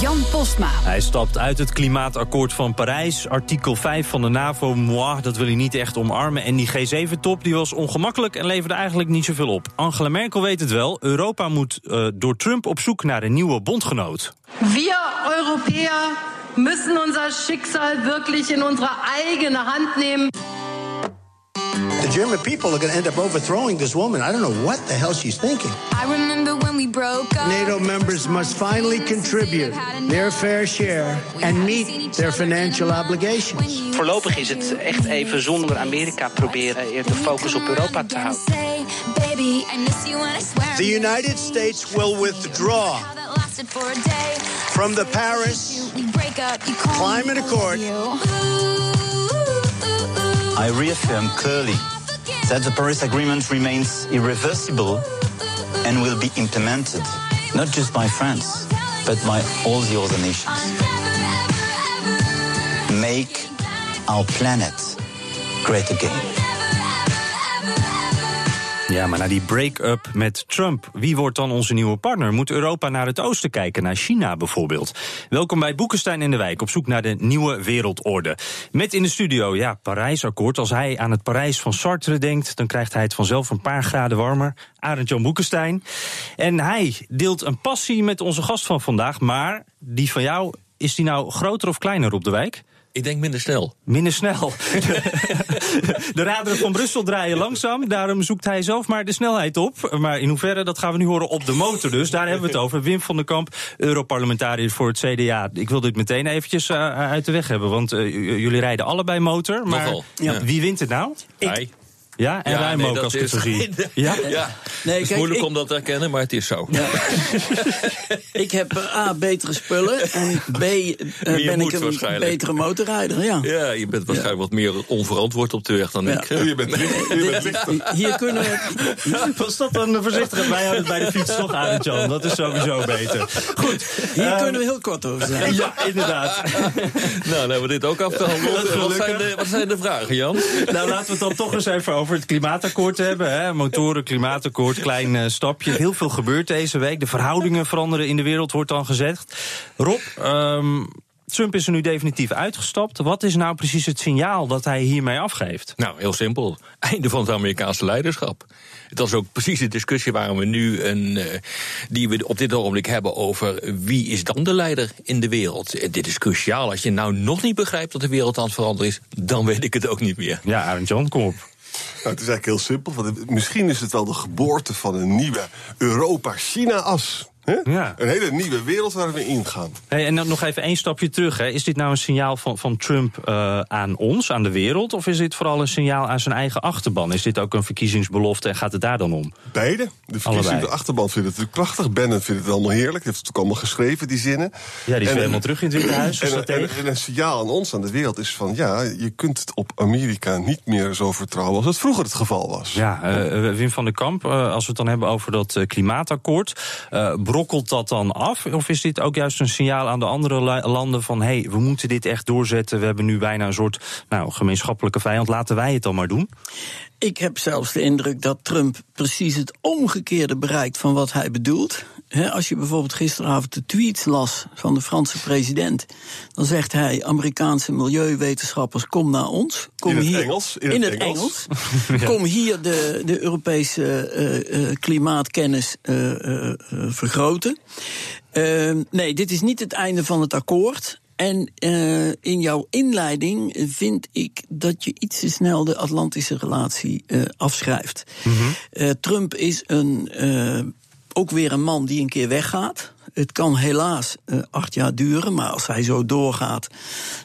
Jan Postma. Hij stapt uit het klimaatakkoord van Parijs. Artikel 5 van de NAVO, moi, dat wil hij niet echt omarmen. En die G7-top die was ongemakkelijk en leverde eigenlijk niet zoveel op. Angela Merkel weet het wel. Europa moet uh, door Trump op zoek naar een nieuwe bondgenoot. Wir Europäer müssen unser Schicksal wirklich in unsere eigene Hand nehmen. The German people are going to end up overthrowing this woman. I don't know what the hell she's thinking. I remember when we broke up. NATO members must finally contribute their fair share and meet their financial obligations. Voorlopig is het echt even zonder Amerika proberen eh, de focus op Europa te houden. The United States will withdraw from the Paris Climate Accord. I reaffirm clearly that the Paris Agreement remains irreversible and will be implemented not just by France, but by all the other nations. Make our planet great again. Ja, maar na die break-up met Trump, wie wordt dan onze nieuwe partner? Moet Europa naar het oosten kijken, naar China bijvoorbeeld? Welkom bij Boekenstein in de Wijk, op zoek naar de nieuwe wereldorde. Met in de studio, ja, Parijsakkoord. Als hij aan het Parijs van Sartre denkt, dan krijgt hij het vanzelf een paar graden warmer. Arend Jan Boekenstein. En hij deelt een passie met onze gast van vandaag, maar die van jou, is die nou groter of kleiner op de wijk? Ik denk minder snel. Minder snel. De raderen van Brussel draaien langzaam. Daarom zoekt hij zelf maar de snelheid op. Maar in hoeverre, dat gaan we nu horen op de motor dus. Daar hebben we het over. Wim van der Kamp, Europarlementariër voor het CDA. Ik wil dit meteen eventjes uh, uit de weg hebben. Want uh, jullie rijden allebei motor. Maar Nogal, ja. wie wint het nou? Ik. Ja, en Ja, ruim nee, ook als is- zie. Ja? Ja, Nee, het is kijk, moeilijk ik- om dat te herkennen, maar het is zo. Ik heb eh, A, betere spullen en B, eh, ben ik een betere motorrijder. Ja. Ja, je bent waarschijnlijk wat meer onverantwoord op de weg dan Ja. ik. Je bent, Hier kunnen we... Was dat een voorzichtige? Wij houden het bij de fiets toch aan, Jan. Dat is sowieso beter. Goed. Hier Ehm, kunnen we heel kort over zijn. Ja, inderdaad. nou, dan hebben we dit ook afgehandeld. Wat zijn, de, wat zijn de vragen, Jan? Nou, laten we het dan toch eens even over het klimaatakkoord hebben. Hè. Motoren, klimaatakkoord, klein eh, stapje. Heel veel gebeurt deze week. De verhoudingen veranderen in de wereld, wordt dan gezegd. Rob, ehm, Trump is er nu definitief uitgestapt. Wat is nou precies het signaal dat hij hiermee afgeeft? Nou, heel simpel. Einde van het Amerikaanse leiderschap. Dat is ook precies de discussie waar we nu een, eh, die we op dit ogenblik hebben over wie is dan de leider in de wereld. Eh, Dit is cruciaal. Als je nou nog niet begrijpt dat de wereld aan het veranderen is, dan weet ik het ook niet meer. Ja, Arend Jan, kom op. Nou, het is eigenlijk heel simpel. Misschien is het wel de geboorte van een nieuwe Europa-China-as. Ja. Een hele nieuwe wereld waar we ingaan. Hey, en dan nog even één stapje terug. Hè. Is dit nou een signaal van, van Trump eh, aan ons, aan de wereld? Of is dit vooral een signaal aan zijn eigen achterban? Is dit ook een verkiezingsbelofte en gaat het daar dan om? Beide. De verkiezingen, Allebei. de achterban vindt het natuurlijk prachtig. Bannon vindt het allemaal heerlijk. Heeft het ook allemaal geschreven, die zinnen. Ja, die is En- weer helemaal terug in het Witte Huis. Is En, een signaal aan ons, aan de wereld, is van... ja, je kunt het op Amerika niet meer zo vertrouwen als het vroeger het geval was. Ja, eh, Wim van der Kamp, eh, als we het dan hebben over dat klimaatakkoord. Brokkelt dat dan af? Of is dit ook juist een signaal aan de andere la- landen van... hé, hey, we moeten dit echt doorzetten. We hebben nu bijna een soort nou, gemeenschappelijke vijand. Laten wij het dan maar doen. Ik heb zelfs de indruk dat Trump precies het omgekeerde bereikt van wat hij bedoelt. Als je bijvoorbeeld gisteravond de tweets las van de Franse president, dan zegt hij: Amerikaanse milieuwetenschappers, kom naar ons. Kom In het hier, Engels, in het Engels. Engels. Kom hier de, de Europese eh, eh, klimaatkennis eh, vergroten. Eh, nee, dit is niet het einde van het akkoord. En in jouw inleiding vind ik dat je iets te snel de Atlantische relatie afschrijft. Eh, Trump is een, ook weer een man die een keer weggaat. Het kan helaas uh, acht jaar duren, maar als hij zo doorgaat,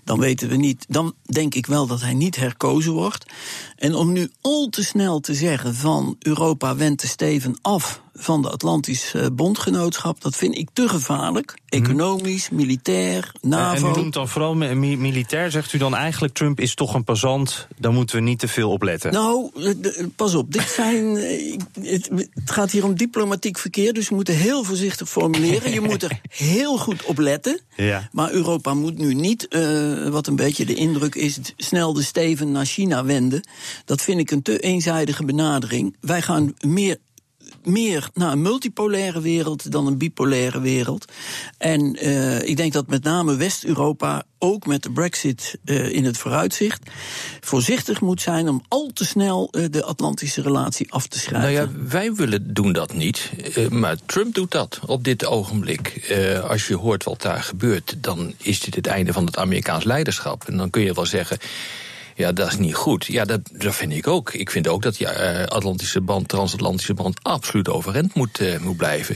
dan weten we niet. Dan denk ik wel dat hij niet herkozen wordt. En om nu al te snel te zeggen van Europa wendt de steven af van de Atlantisch eh, Bondgenootschap, dat vind ik te gevaarlijk. Mhm. Economisch, militair, NAVO. En u noemt dan vooral militair, zegt u dan eigenlijk Trump is toch een passant, daar moeten we niet te veel op letten. Nou, pas op, dit zijn, het gaat hier om diplomatiek verkeer, dus we moeten heel voorzichtig formuleren. Je moet er heel goed op letten. Ja. Maar Europa moet nu niet, uh, wat een beetje de indruk is, snel de steven naar China wenden. Dat vind ik een te eenzijdige benadering. Wij gaan meer meer naar een multipolaire wereld dan een bipolaire wereld. En uh, ik denk dat met name West-Europa ook met de Brexit uh, in het vooruitzicht voorzichtig moet zijn om al te snel uh, de Atlantische relatie af te schrijven. Nou ja, wij willen doen dat niet, maar Trump doet dat op dit ogenblik. als je hoort wat daar gebeurt, dan is dit het einde van het Amerikaans leiderschap. En dan kun je wel zeggen. Ja, dat is niet goed. Ja, dat, dat vind ik ook. Ik vind ook dat die uh, Atlantische band, transatlantische band, absoluut overeind moet, uh, moet blijven.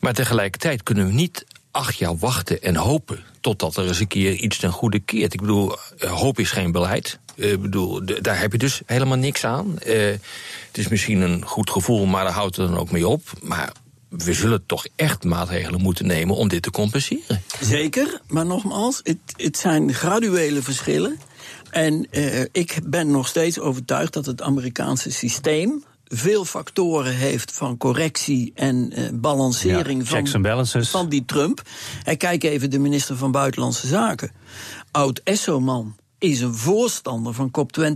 Maar tegelijkertijd kunnen we niet acht jaar wachten en hopen totdat er eens een keer iets ten goede keert. Ik bedoel, eh, hoop is geen beleid. Ik bedoel, daar heb je dus helemaal niks aan. het is misschien een goed gevoel, maar daar houdt het dan ook mee op. Maar we zullen toch echt maatregelen moeten nemen om dit te compenseren. Zeker, maar nogmaals, het, het zijn graduele verschillen. En uh, ik ben nog steeds overtuigd dat het Amerikaanse systeem veel factoren heeft van correctie en uh, balancering ja, van, van die Trump. En kijk even de minister van Buitenlandse Zaken. Oud Esso-man is een voorstander van COP21.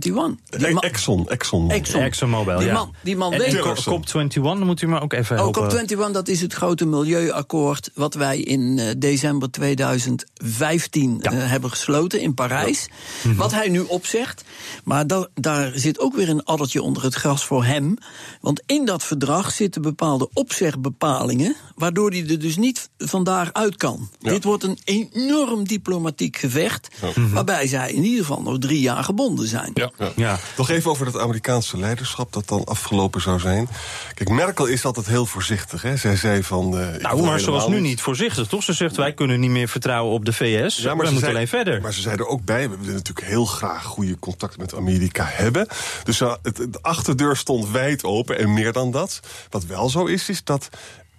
Die Exxon, Exxon. Exxon. ExxonMobil, die ja. Man, die man weet... COP21, moet u maar ook even helpen. Oh, COP21, dat is het grote milieuakkoord... wat wij in uh, december 2015 ja. uh, hebben gesloten in Parijs. Ja. Wat hij nu opzegt. Maar da daar zit ook weer een addertje onder het gras voor hem. Want in dat verdrag zitten bepaalde opzegbepalingen... waardoor hij er dus niet vandaag uit kan. Ja. Dit wordt een enorm diplomatiek gevecht... waarbij zij in ieder geval nog drie jaar gebonden zijn. Ja. ja. ja. Nog even over dat Amerikaanse leiderschap dat dan afgelopen zou zijn. Kijk, Merkel is altijd heel voorzichtig. Hè? Zij zei van. Uh, nou, maar ze was nu niet voorzichtig, toch? Ze zegt wij kunnen niet meer vertrouwen op de VS. Ja, maar we moeten alleen verder. Maar ze zei er ook bij: we willen natuurlijk heel graag goede contacten met Amerika hebben. Dus uh, het, de achterdeur stond wijd open en meer dan dat. Wat wel zo is, is dat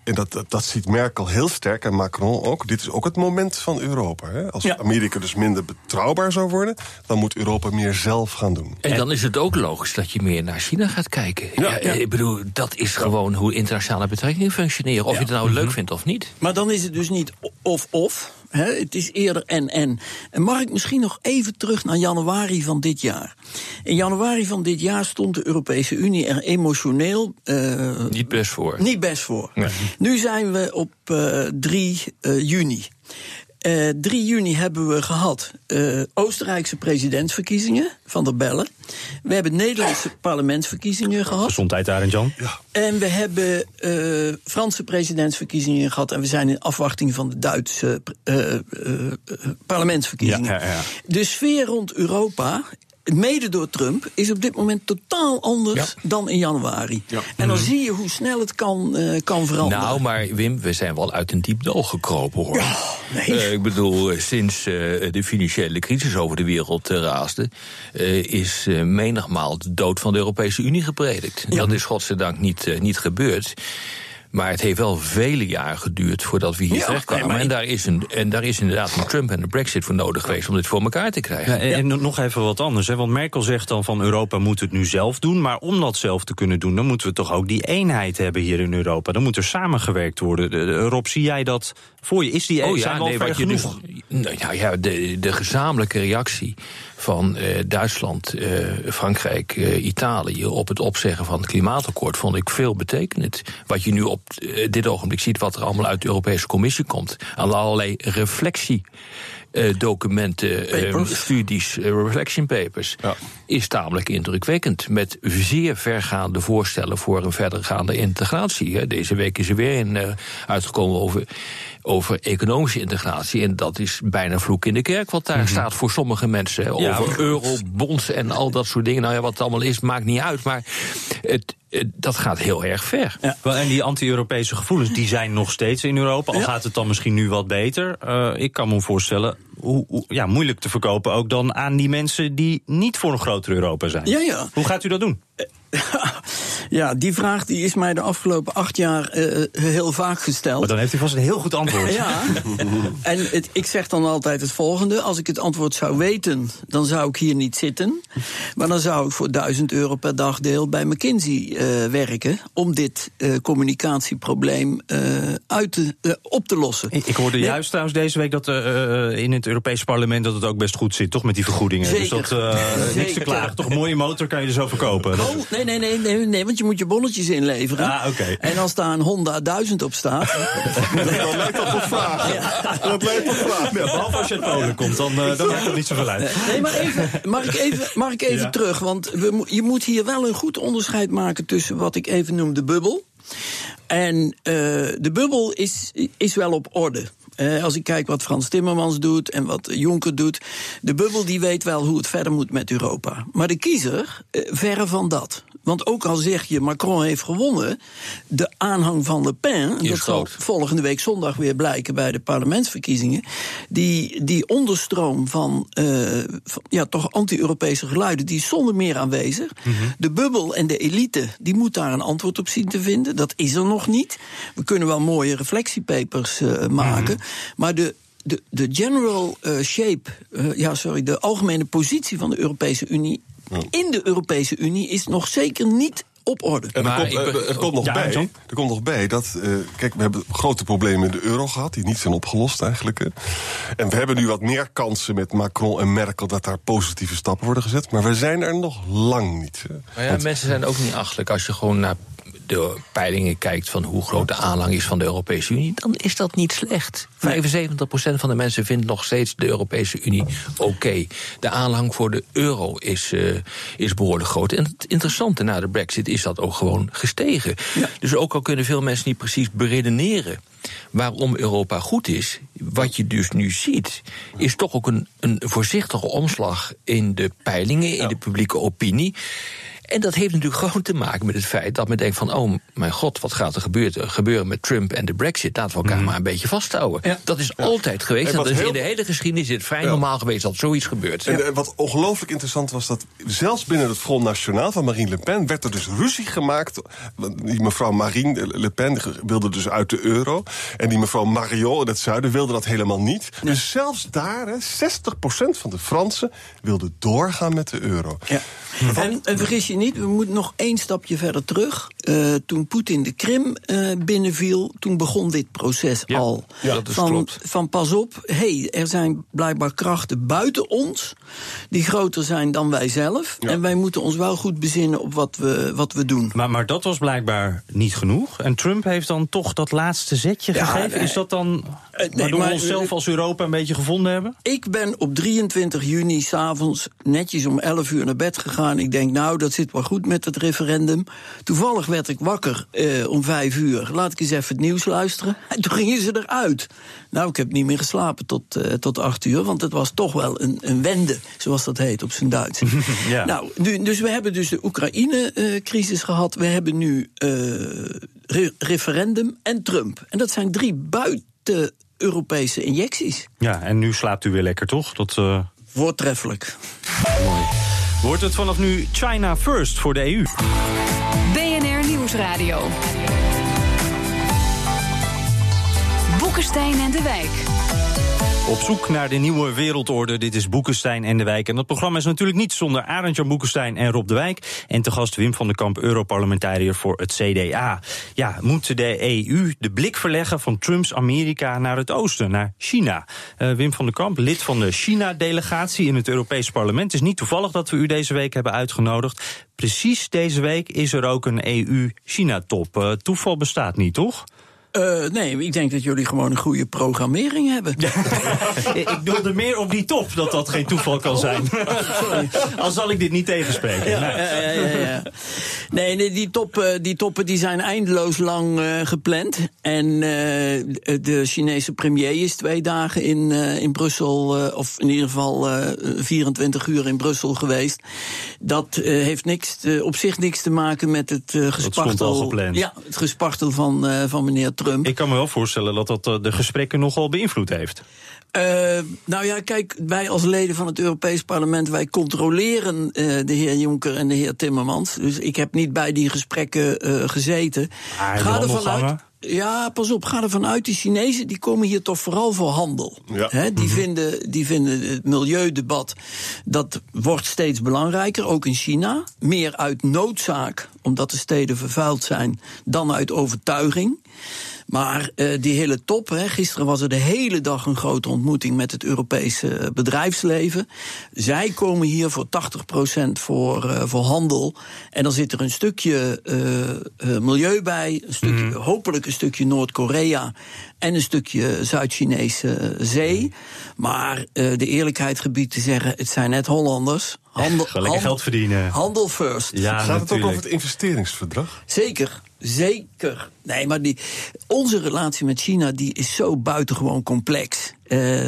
en dat, dat, dat, ziet Merkel heel sterk en Macron ook. Dit is ook het moment van Europa. Hè? Als ja. Amerika dus minder betrouwbaar zou worden, dan moet Europa meer zelf gaan doen. En dan is het ook logisch dat je meer naar China gaat kijken. Ja, ja, Ik bedoel, dat is gewoon hoe internationale betrekkingen functioneren. Of je het nou leuk vindt of niet. Maar dan is het dus niet of-of. Het is eerder en-en. En mag ik misschien nog even terug naar januari van dit jaar? In januari van dit jaar stond de Europese Unie er emotioneel. Uh, niet best voor. Niet best voor. Nee. Nu zijn we op uh, 3 uh, juni. Uh, 3 juni hebben we gehad uh, Oostenrijkse presidentsverkiezingen van der Bellen. We hebben Nederlandse parlementsverkiezingen gehad. Gezondheid daar en Jan. Ja. En we hebben uh, Franse presidentsverkiezingen gehad. En we zijn in afwachting van de Duitse parlementsverkiezingen. Ja, ja, ja. De sfeer rond Europa mede door Trump, is op dit moment totaal anders ja. dan in januari. Ja. En dan zie je hoe snel het kan, uh, kan veranderen. Nou, maar Wim, we zijn wel uit een diep dal gekropen, hoor. Ja, nee. uh, ik bedoel, sinds uh, de financiële crisis over de wereld raasde... is menigmaal de dood van de Europese Unie gepredikt. Dat is godzijdank niet, niet gebeurd. Maar het heeft wel vele jaren geduurd voordat we hier ja, terechtkwamen. Nee, en, daar is een, en daar is inderdaad een Trump en de Brexit voor nodig geweest om dit voor elkaar te krijgen. Ja, en, en, nog even wat anders. Hè? Want Merkel zegt dan van Europa moet het nu zelf doen. Maar om dat zelf te kunnen doen, dan moeten we toch ook die eenheid hebben hier in Europa. Dan moet er samengewerkt worden. Rob, zie jij dat voor je? Is die oh, ja, nee, wat je genoeg? Dus, nou ja, de, de gezamenlijke reactie van uh, Duitsland, uh, Frankrijk, uh, Italië op het opzeggen van het klimaatakkoord vond ik veel betekenend. Wat je nu op dit ogenblik ziet, wat er allemaal uit de Europese Commissie komt, aan allerlei reflectie eh, documenten, eh, studies, eh, reflection papers, is tamelijk indrukwekkend. Met zeer vergaande voorstellen voor een verdergaande integratie. hè. Deze week is er weer een eh, uitgekomen over, over economische integratie. En dat is bijna vloek in de kerk wat daar staat voor sommige mensen. hè. Ja, over eurobonds en al dat soort dingen. Nou ja, wat het allemaal is, maakt niet uit. Maar het- dat gaat heel erg ver. Wel, En die anti-Europese gevoelens die zijn nog steeds in Europa. Al Ja. gaat het dan misschien nu wat beter. Eh, ik kan me voorstellen, hoe, hoe- ja, moeilijk te verkopen ook dan aan die mensen die niet voor een groter Europa zijn. Ja, ja. Hoe gaat u dat doen? Ja, die vraag die is mij de afgelopen acht jaar eh, heel vaak gesteld. Maar dan heeft u vast een heel goed antwoord. Ja, en het, ik zeg dan altijd het volgende. Als ik het antwoord zou weten, dan zou ik hier niet zitten. Maar dan zou ik voor 1000 euro per dagdeel bij McKinsey eh, werken... om dit eh, communicatieprobleem eh, uit te, op te lossen. Ik ik hoorde Nee. juist trouwens deze week dat in het Europese parlement dat het ook best goed zit, toch? Met die vergoedingen. Zeker. Dus dat niks te klagen. Toch een mooie motor kan je er zo verkopen. Dat- Oh, nee, nee, nee, nee, nee, want je moet je bonnetjes inleveren. Ah, oké. En als daar een Honda 1000 op staat... Dat lijkt op een vraag. Dat lijkt. Ja, behalve als je uit Polen komt, dan, dan maakt dat niet zoveel uit. Nee, maar even, mag ik even, mag ik even Ja. terug? Want we, je moet hier wel een goed onderscheid maken tussen wat ik even noem de bubbel. En eh, de bubbel is, is wel op orde. Eh, als ik kijk wat Frans Timmermans doet en wat Jonker doet. De bubbel die weet wel hoe het verder moet met Europa. Maar de kiezer, eh, verre van dat. Want ook al zeg je Macron heeft gewonnen, de aanhang van Le Pen, dat zal volgende week zondag weer blijken bij de parlementsverkiezingen. Die, die onderstroom van, eh, van ja, toch anti-Europese geluiden, die is zonder meer aanwezig. De bubbel en de elite, die moet daar een antwoord op zien te vinden. Dat is er nog niet. We kunnen wel mooie reflectiepapers eh, maken. Maar de. De, de general eh, shape, eh, ja, sorry, de algemene positie van de Europese Unie in de Europese Unie is nog zeker niet op orde. En er komt, ben- er, er komt nog Ja, bij, er komt nog bij dat, eh, kijk, we hebben grote problemen in de euro gehad, die niet zijn opgelost eigenlijk. En we hebben nu wat meer kansen met Macron en Merkel dat daar positieve stappen worden gezet. Maar we zijn er nog lang niet. Maar ja, mensen zijn ook niet achterlijk. Als je gewoon naar de peilingen kijkt van hoe groot de aanhang is van de Europese Unie, dan is dat niet slecht. 75% van de mensen vindt nog steeds de Europese Unie oké. De aanhang voor de euro is, eh, is behoorlijk groot. En het interessante na de brexit is dat ook gewoon gestegen. Dus ook al kunnen veel mensen niet precies beredeneren waarom Europa goed is, wat je dus nu ziet, is toch ook een, een voorzichtige omslag in de peilingen, in de publieke opinie. En dat heeft natuurlijk gewoon te maken met het feit dat men denkt van... oh mijn god, wat gaat er gebeuren, gebeuren met Trump en de brexit? Laten we elkaar maar een beetje vasthouden. Ja. Dat is altijd geweest. Dat is heel- in de hele geschiedenis is het vrij Ja. normaal geweest dat zoiets gebeurt. En eh, wat ongelooflijk interessant was dat zelfs binnen het Front National van Marine Le Pen werd er dus ruzie gemaakt. Want Die mevrouw Marine Le Pen wilde dus uit de euro. En die mevrouw Marion in het zuiden wilde dat helemaal niet. Dus zelfs daar, hè, 60% van de Fransen wilde doorgaan met de euro. Ja. En, en vergis je niet, we moeten nog één stapje verder terug. Eh, toen Poetin de Krim eh, binnenviel, toen begon dit proces Ja, al. ja, dat is van, klopt. van pas op, hey, er zijn blijkbaar krachten buiten ons... die groter zijn dan wij zelf. En wij moeten ons wel goed bezinnen op wat we, wat we doen. Maar, maar dat was blijkbaar niet genoeg. En Trump heeft dan toch dat laatste zetje Ja, gegeven. nee. Is dat dan nee, waardoor maar- we onszelf als Europa een beetje gevonden hebben? Ik ben op 23 juni s'avonds netjes om 11 uur naar bed gegaan. Ik denk, nou, dat zit wel goed met het referendum. Toevallig werd ik wakker eh, om 5 uur. Laat ik eens even het nieuws luisteren. En toen gingen ze eruit. Nou, ik heb niet meer geslapen tot, eh, tot 8 uur. Want het was toch wel een, een wende, zoals dat heet op zijn Duits. Ja. Nou, nu, dus we hebben dus de Oekraïne-crisis gehad. We hebben nu eh, re- referendum en Trump. En dat zijn drie buiten Europese injecties. Ja, en nu slaapt u weer lekker, toch? Dat Voortreffelijk. wordt het vanaf nu China first voor de EU. Nieuwsradio. Boekenstein en de Wijk. Op zoek naar de nieuwe wereldorde. Dit is Boekenstein en de Wijk. En dat programma is natuurlijk niet zonder Arend-Jan Boekenstein en Rob de Wijk. En te gast Wim van den Kamp, Europarlementariër voor het CDA. Ja, moet de EU de blik verleggen van Trumps Amerika naar het oosten, naar China? Eh, Wim van den Kamp, lid van de China-delegatie in het Europees Parlement. Het is niet toevallig dat we u deze week hebben uitgenodigd. Precies deze week is er ook een EU-China-top. Eh, toeval bestaat niet, toch? Uh, nee, ik denk dat jullie gewoon een goede programmering hebben. ik wilde meer op die top, dat dat geen toeval kan zijn. Sorry. Al zal ik dit niet tegenspreken. Ja, ja, ja, ja, Nee, nee die, top, die toppen die zijn eindeloos lang uh, gepland. En de Chinese premier is twee dagen in, in Brussel, of in ieder geval 24 uur in Brussel geweest. Dat heeft niks, op zich niks te maken met het gespartel. Ja, het gespartel van, van meneer Trump. Ik kan me wel voorstellen dat dat de gesprekken nogal beïnvloed heeft. Uh, nou ja, kijk, wij als leden van het Europees Parlement, wij controleren uh, de heer Jonker en de heer Timmermans. Dus ik heb niet bij die gesprekken uh, gezeten. Ah, Ga ervan uit. Ja, pas op, ga ervan uit. Die Chinezen die komen hier toch vooral voor handel. Ja. He, die, mm -hmm. vinden, die vinden het milieudebat, dat wordt steeds belangrijker, ook in China. Meer uit noodzaak, omdat de steden vervuild zijn, dan uit overtuiging. Maar uh, die hele top, hè, gisteren was er de hele dag een grote ontmoeting met het Europese bedrijfsleven. Zij komen hier voor 80% voor, uh, voor handel. En dan zit er een stukje uh, milieu bij, een stukje, mm. hopelijk een stukje Noord-Korea en een stukje Zuid-Chinese zee. Maar de eerlijkheid gebied te zeggen, het zijn net Hollanders. Handel, lekker geld verdienen. Handel first. Ja, Gaat natuurlijk. het ook over het investeringsverdrag? Zeker. Zeker. Nee, maar die, onze relatie met China die is zo buitengewoon complex. Uh,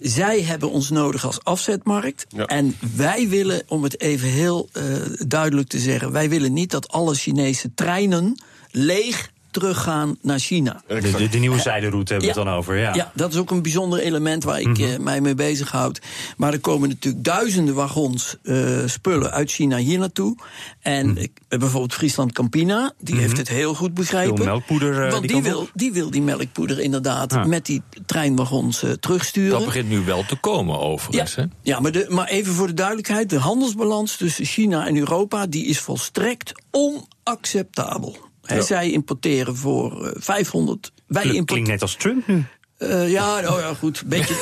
zij hebben ons nodig als afzetmarkt. Ja. En wij willen, om het even heel uh, duidelijk te zeggen, wij willen niet dat alle Chinese treinen leeg teruggaan naar China. De, de, nieuwe zijderoute hebben we het dan over, ja. Ja, dat is ook een bijzonder element waar ik mm -hmm. uh, mij mee bezighoud. Maar er komen natuurlijk duizenden wagons uh, spullen uit China hier naartoe. En mm. ik, bijvoorbeeld Friesland Campina, die mm -hmm. heeft het heel goed begrepen. Veel melkpoeder. Uh, Want die, die wil, die wil die melkpoeder inderdaad ah. met die treinwagons terugsturen. Dat begint nu wel te komen overigens, ja. hè? Ja, maar, de, maar even voor de duidelijkheid. De handelsbalans tussen China en Europa, die is volstrekt onacceptabel. Ja. Zij importeren voor uh, 500. Wij Klinkt import... net als Trump nu. Uh, ja, oh ja, goed. Beetje.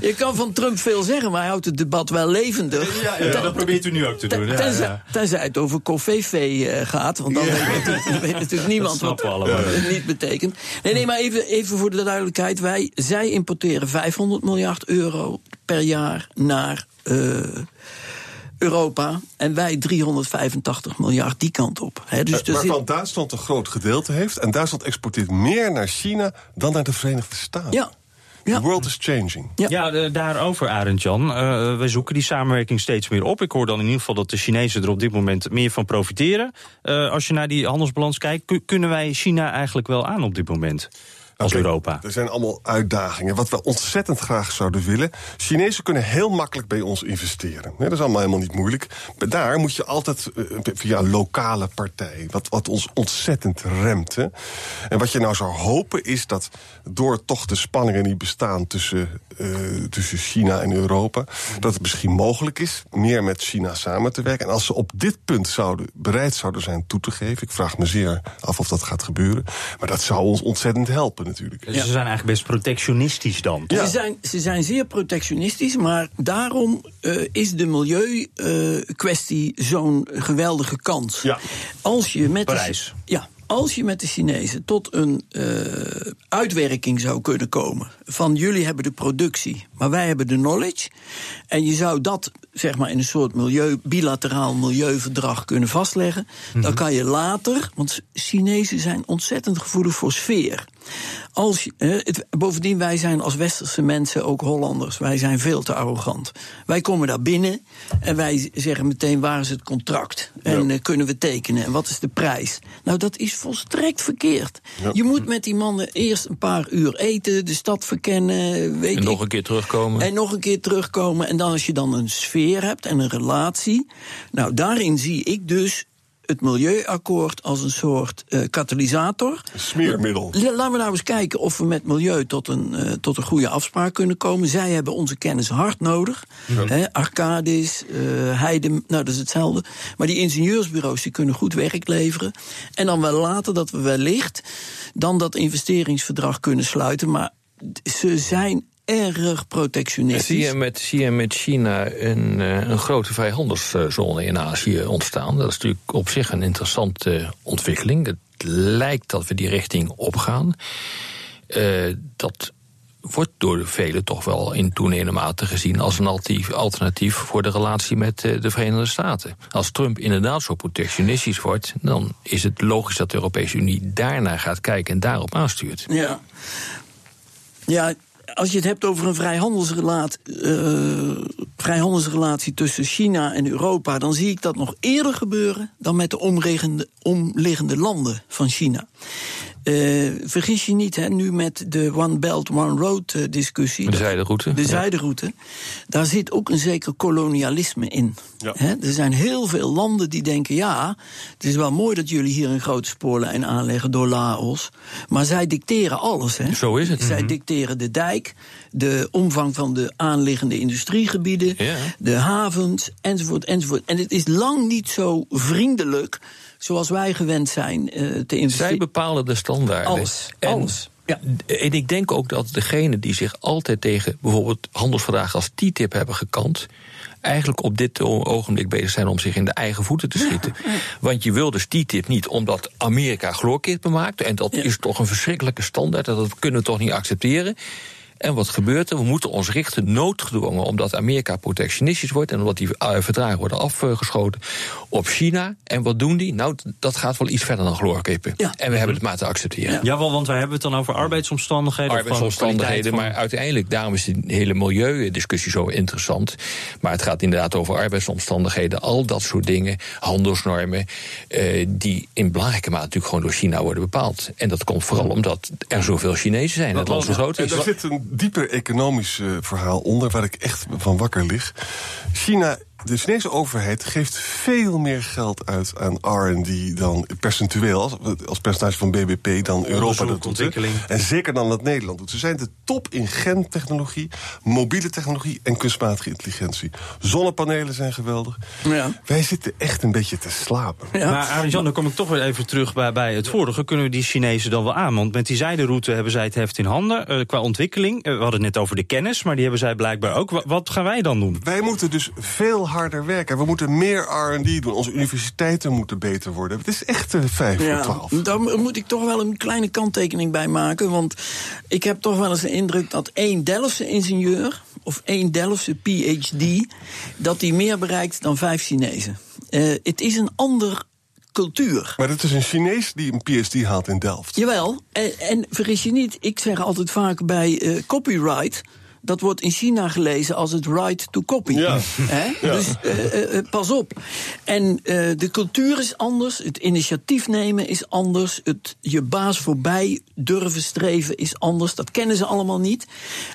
je kan van Trump veel zeggen, maar hij houdt het debat wel levendig. Ja, ja, dat probeert u nu ook te doen. Ten, tenzij, ja, tenzij, het over koffie uh, gaat, want dan weet, natuurlijk, weet, natuurlijk niemand wat het niet betekent. Nee, nee, maar even, even voor de duidelijkheid. Wij, zij importeren 500 miljard euro per jaar naar uh, Europa en wij 385 miljard die kant op. He, dus uh, waarvan Duitsland een groot gedeelte heeft. En Duitsland exporteert meer naar China dan naar de Verenigde Staten. Ja. The ja. world is changing. Ja, ja de, daarover, Arend Jan. Uh, wij zoeken die samenwerking steeds meer op. Ik hoor dan in ieder geval dat de Chinezen er op dit moment meer van profiteren. Uh, als je naar die handelsbalans kijkt, kunnen wij China eigenlijk wel aan op dit moment? Als okay, Europa. Er zijn allemaal uitdagingen. Wat we ontzettend graag zouden willen. Chinezen kunnen heel makkelijk bij ons investeren. dat is allemaal helemaal niet moeilijk. Maar daar moet je altijd uh, via een lokale partij. Wat, wat ons ontzettend remt. Hè. En wat je nou zou hopen is dat door toch de spanningen die bestaan tussen, uh, tussen China en Europa. Dat het misschien mogelijk is meer met China samen te werken. En als ze op dit punt zouden, bereid zouden zijn toe te geven. Ik vraag me zeer af of dat gaat gebeuren. Maar dat zou ons ontzettend helpen natuurlijk. Dus ja. ze zijn eigenlijk best protectionistisch dan. Ja. Ze, zijn, ze zijn zeer protectionistisch, maar daarom uh, is de milieukwestie uh, zo'n geweldige kans. Ja. Als je met Parijs. De, ja, als je met de Chinezen tot een uh, uitwerking zou kunnen komen van jullie hebben de productie, maar wij hebben de knowledge, en je zou dat zeg maar in een soort milieu, bilateraal milieuverdrag kunnen vastleggen, mm -hmm. dan kan je later, want Chinezen zijn ontzettend gevoelig voor sfeer. Als het, bovendien, wij zijn als westerse mensen ook Hollanders. Wij zijn veel te arrogant. Wij komen daar binnen en wij zeggen meteen waar is het contract? En ja. uh, kunnen we tekenen? En wat is de prijs? Nou, dat is volstrekt verkeerd. Ja. Je moet met die mannen eerst een paar uur eten, de stad verkennen. Weet en nog een keer terugkomen. En nog een keer terugkomen. En dan als je dan een sfeer hebt en een relatie. Nou, daarin zie ik dus het milieuakkoord als een soort uh, katalysator. Smeermiddel. Laten we nou eens kijken of we met milieu tot een, uh, tot een goede afspraak kunnen komen. Zij hebben onze kennis hard nodig. Ja. He, Arcadis, uh, Heide, nou dat is hetzelfde. Maar die ingenieursbureaus die kunnen goed werk leveren. En dan wel later dat we wellicht dan dat investeringsverdrag kunnen sluiten. Maar ze zijn erg protectionistisch. Zie je met, zie je met China een, eh, een grote vrijhandelszone in Azië ontstaan? Dat is natuurlijk op zich een interessante ontwikkeling. Het lijkt dat we die richting opgaan. Uh, dat wordt door velen toch wel in toenemende mate gezien als een alternatief voor de relatie met eh, de Verenigde Staten. Als Trump inderdaad zo protectionistisch wordt, dan is het logisch dat de Europese Unie daarnaar gaat kijken en daarop aanstuurt. Ja. Ja, als je het hebt over een vrijhandelsrelatie, uh, vrijhandelsrelatie tussen China en Europa, dan zie ik dat nog eerder gebeuren dan met de omliggende landen van China. Uh, vergis je niet, hè, nu met de One Belt, One Road uh, discussie. De zijderoute. De zijderoute. Daar zit ook een zeker kolonialisme in. Ja. Hè, er zijn heel veel landen die denken: ja, het is wel mooi dat jullie hier een grote spoorlijn aanleggen door Laos. Maar zij dicteren alles. Hè. Zo is het. Zij mm -hmm. dicteren de dijk, de omvang van de aanliggende industriegebieden, ja. de havens, enzovoort, enzovoort. En het is lang niet zo vriendelijk zoals wij gewend zijn uh, te investeren. Zij bepalen de standaarden. Alles. En, alles. Ja. En ik denk ook dat degenen die zich altijd tegen bijvoorbeeld handelsverdragen als TTIP hebben gekant, eigenlijk op dit ogenblik bezig zijn om zich in de eigen voeten te schieten. Ja. Want je wil dus TTIP niet omdat Amerika chloorkippen maakt. En dat ja. is toch een verschrikkelijke standaard. Dat kunnen we toch niet accepteren. En wat gebeurt er? We moeten ons richten noodgedwongen, omdat Amerika protectionistisch wordt en omdat die verdragen worden afgeschoten op China. En wat doen die? Nou, dat gaat wel iets verder dan chloorkippen. Ja. En we hebben het maar te accepteren. Ja, ja want wij hebben het dan over arbeidsomstandigheden. Arbeidsomstandigheden, maar uiteindelijk, daarom is die hele milieudiscussie zo interessant. Maar het gaat inderdaad over arbeidsomstandigheden, al dat soort dingen, handelsnormen, eh, die in belangrijke mate natuurlijk gewoon door China worden bepaald. En dat komt vooral omdat er zoveel Chinezen zijn, dat het land zo groot is. Er zit een dieper economisch uh, verhaal onder waar ik echt van wakker lig. China de Chinese overheid geeft veel meer geld uit aan R&D dan percentueel, als, als percentage van BBP, dan Europa dat doet. En zeker dan dat Nederland doet. Ze zijn de top in gentechnologie, mobiele technologie en kunstmatige intelligentie. Zonnepanelen zijn geweldig. Ja. Wij zitten echt een beetje te slapen. Ja. Maar Arjan, dan kom ik toch weer even terug bij, bij het vorige. Kunnen we die Chinezen dan wel aan? Want met die zijderoute hebben zij het heft in handen. Uh, qua ontwikkeling, uh, we hadden het net over de kennis, maar die hebben zij blijkbaar ook. Wat, wat gaan wij dan doen? Wij moeten dus veel harder werken. We moeten meer R&D doen. Onze universiteiten moeten beter worden. Het is echt uh, 5 ja, voor 12. Daar moet ik toch wel een kleine kanttekening bij maken. Want ik heb toch wel eens de indruk dat één Delftse ingenieur... of één Delftse PhD... dat die meer bereikt dan vijf Chinezen. Uh, het is een ander cultuur. Maar het is een Chinees die een PhD haalt in Delft. Jawel, en, en vergis je niet, ik zeg altijd vaak bij uh, copyright dat wordt in China gelezen als het right to copy. Ja. ja. Dus uh, uh, pas op. En uh, de cultuur is anders, het initiatief nemen is anders, het je baas voorbij durven streven is anders. Dat kennen ze allemaal niet.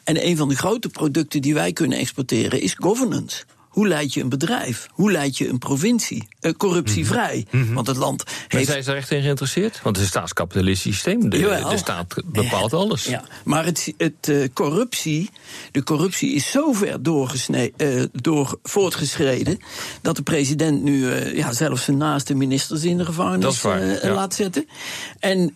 En een van de grote producten die wij kunnen exporteren is governance. Hoe leid je een bedrijf? Hoe leid je een provincie? Uh, corruptievrij. Mm -hmm. Want het land heeft... Maar zijn ze er echt in geïnteresseerd? Want het is een staatskapitalistisch systeem. De, de staat bepaalt ja, alles. Ja. Maar het, het uh, corruptie, de corruptie is zo ver uh, door voortgeschreden... dat de president nu ja, zelfs zijn naaste ministers in de gevangenis ja. laat zetten. En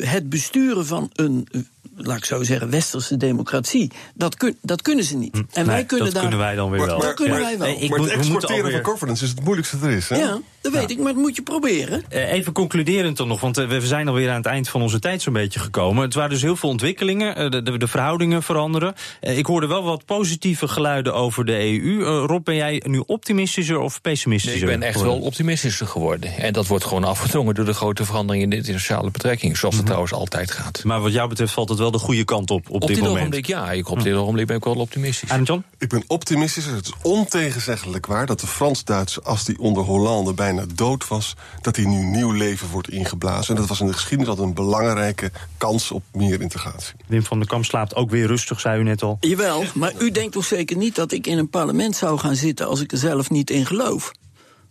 het besturen van een laat ik zo zeggen, westerse democratie. Dat, kun, dat kunnen ze niet. En wij kunnen dat daar, kunnen wij dan weer wel. Dat kunnen ja. wij maar het exporteren alweer... van governance is het moeilijkste er is. Hè? Ja, dat weet ja. ik, maar dat moet je proberen. Uh, even concluderend dan nog, want uh, we zijn alweer aan het eind van onze tijd zo'n beetje gekomen. Het waren dus heel veel ontwikkelingen, uh, de, de, de, verhoudingen veranderen. ik hoorde wel wat positieve geluiden over de EU. Rob, ben jij nu optimistischer of pessimistischer? Nee, ik ben echt geworden? wel optimistischer geworden. En dat wordt gewoon afgedwongen door de grote veranderingen in de internationale betrekkingen, zoals het mm -hmm. trouwens altijd gaat. Maar wat jou betreft valt het wel de goede kant op op, op dit, dit moment. ogenblik ja, ik, op dit ogenblik ben ik wel optimistisch. En John? Ik ben optimistisch. Het is ontegenzeggelijk waar dat de Frans-Duitse as die onder Hollande bijna dood was, dat hij nu nieuw leven wordt ingeblazen. En dat was in de geschiedenis altijd een belangrijke kans op meer integratie. Wim van der Kamp slaapt ook weer rustig, zei u net al. Jawel, maar u denkt toch zeker niet dat ik in een parlement zou gaan zitten als ik er zelf niet in geloof?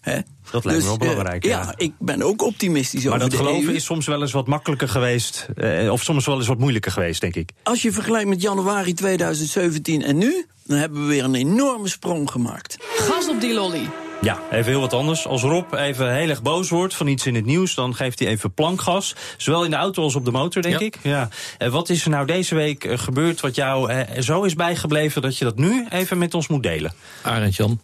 He? Dat lijkt dus, me wel belangrijk. Uh, ja. ja. ik ben ook optimistisch maar over dat de geloven EU. is soms wel eens wat makkelijker geweest. Uh, of soms wel eens wat moeilijker geweest, denk ik. Als je vergelijkt met januari 2017 en nu, dan hebben we weer een enorme sprong gemaakt. Gas op die lolly. Ja, even heel wat anders. Als Rob even heel erg boos wordt van iets in het nieuws, dan geeft hij even plankgas. Zowel in de auto als op de motor, denk ik. Ja. En wat is er nou deze week eh, gebeurd wat jou eh, zo is bijgebleven dat je dat nu even met ons moet delen? Arend Jan.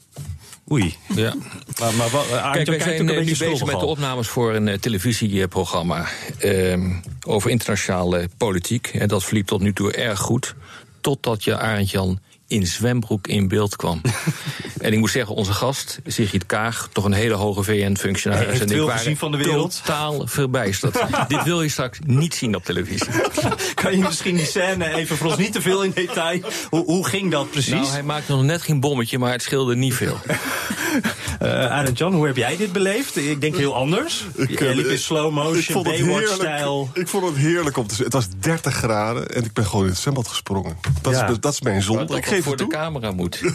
Oei. Ja. Maar, maar Kijk, wij zijn eh, nu bezig met de opnames voor een eh, televisieprogramma ehm, over internationale politiek. En dat verliep tot nu toe erg goed. Totdat je Arend Jan in zwembroek in beeld kwam. en ik moet zeggen, onze gast, Sigrid Kaag, toch een hele hoge VN-functionaris. Heeft en ik veel waren gezien van de wereld. totaal verbijsterd. Dit wil je straks niet zien op televisie. Kan je misschien die scène even voor ons niet te veel in detail? Hoe, hoe ging dat precies? Nou, hij maakte nog net geen bommetje, maar het scheelde niet veel. Eh Arend Jan, hoe heb jij dit beleefd? Ik denk heel anders. Ik, Jij eh, liep in slow motion. Baywatch-stijl. Ik vond het heerlijk om te zien. Het was 30 graden en ik ben gewoon in het zwembad gesprongen. Dat, Ja. is, dat is mijn zonde. Voor het de camera moet.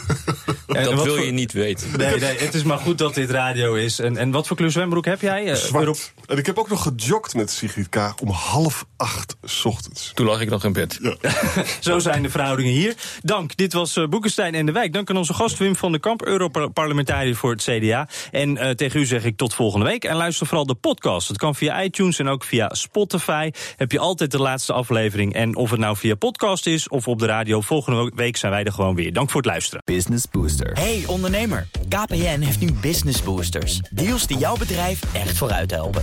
En dat wil voor- je niet weten. Nee, nee, het is maar goed dat dit radio is. En, en wat voor kleur zwembroek heb jij? Eh, Zwart. Europe- En ik heb ook nog gejogd met Sigrid Kaag om half acht 's ochtends. Toen lag ik nog in bed. Zo zijn de verhoudingen hier. Dank, dit was eh, Boekenstein en de Wijk. Dank aan onze gast Wim van den Kamp, Europarlementariër voor het CDA. En eh, tegen u zeg ik tot volgende week. En luister vooral de podcast. Het kan via iTunes en ook via Spotify. Heb je altijd de laatste aflevering. En of het nou via podcast is of op de radio, volgende week zijn wij er gewoon weer. Dank voor het luisteren. Business Booster. Hey ondernemer, KPN heeft nu Business Boosters. Deals die jouw bedrijf echt vooruit helpen.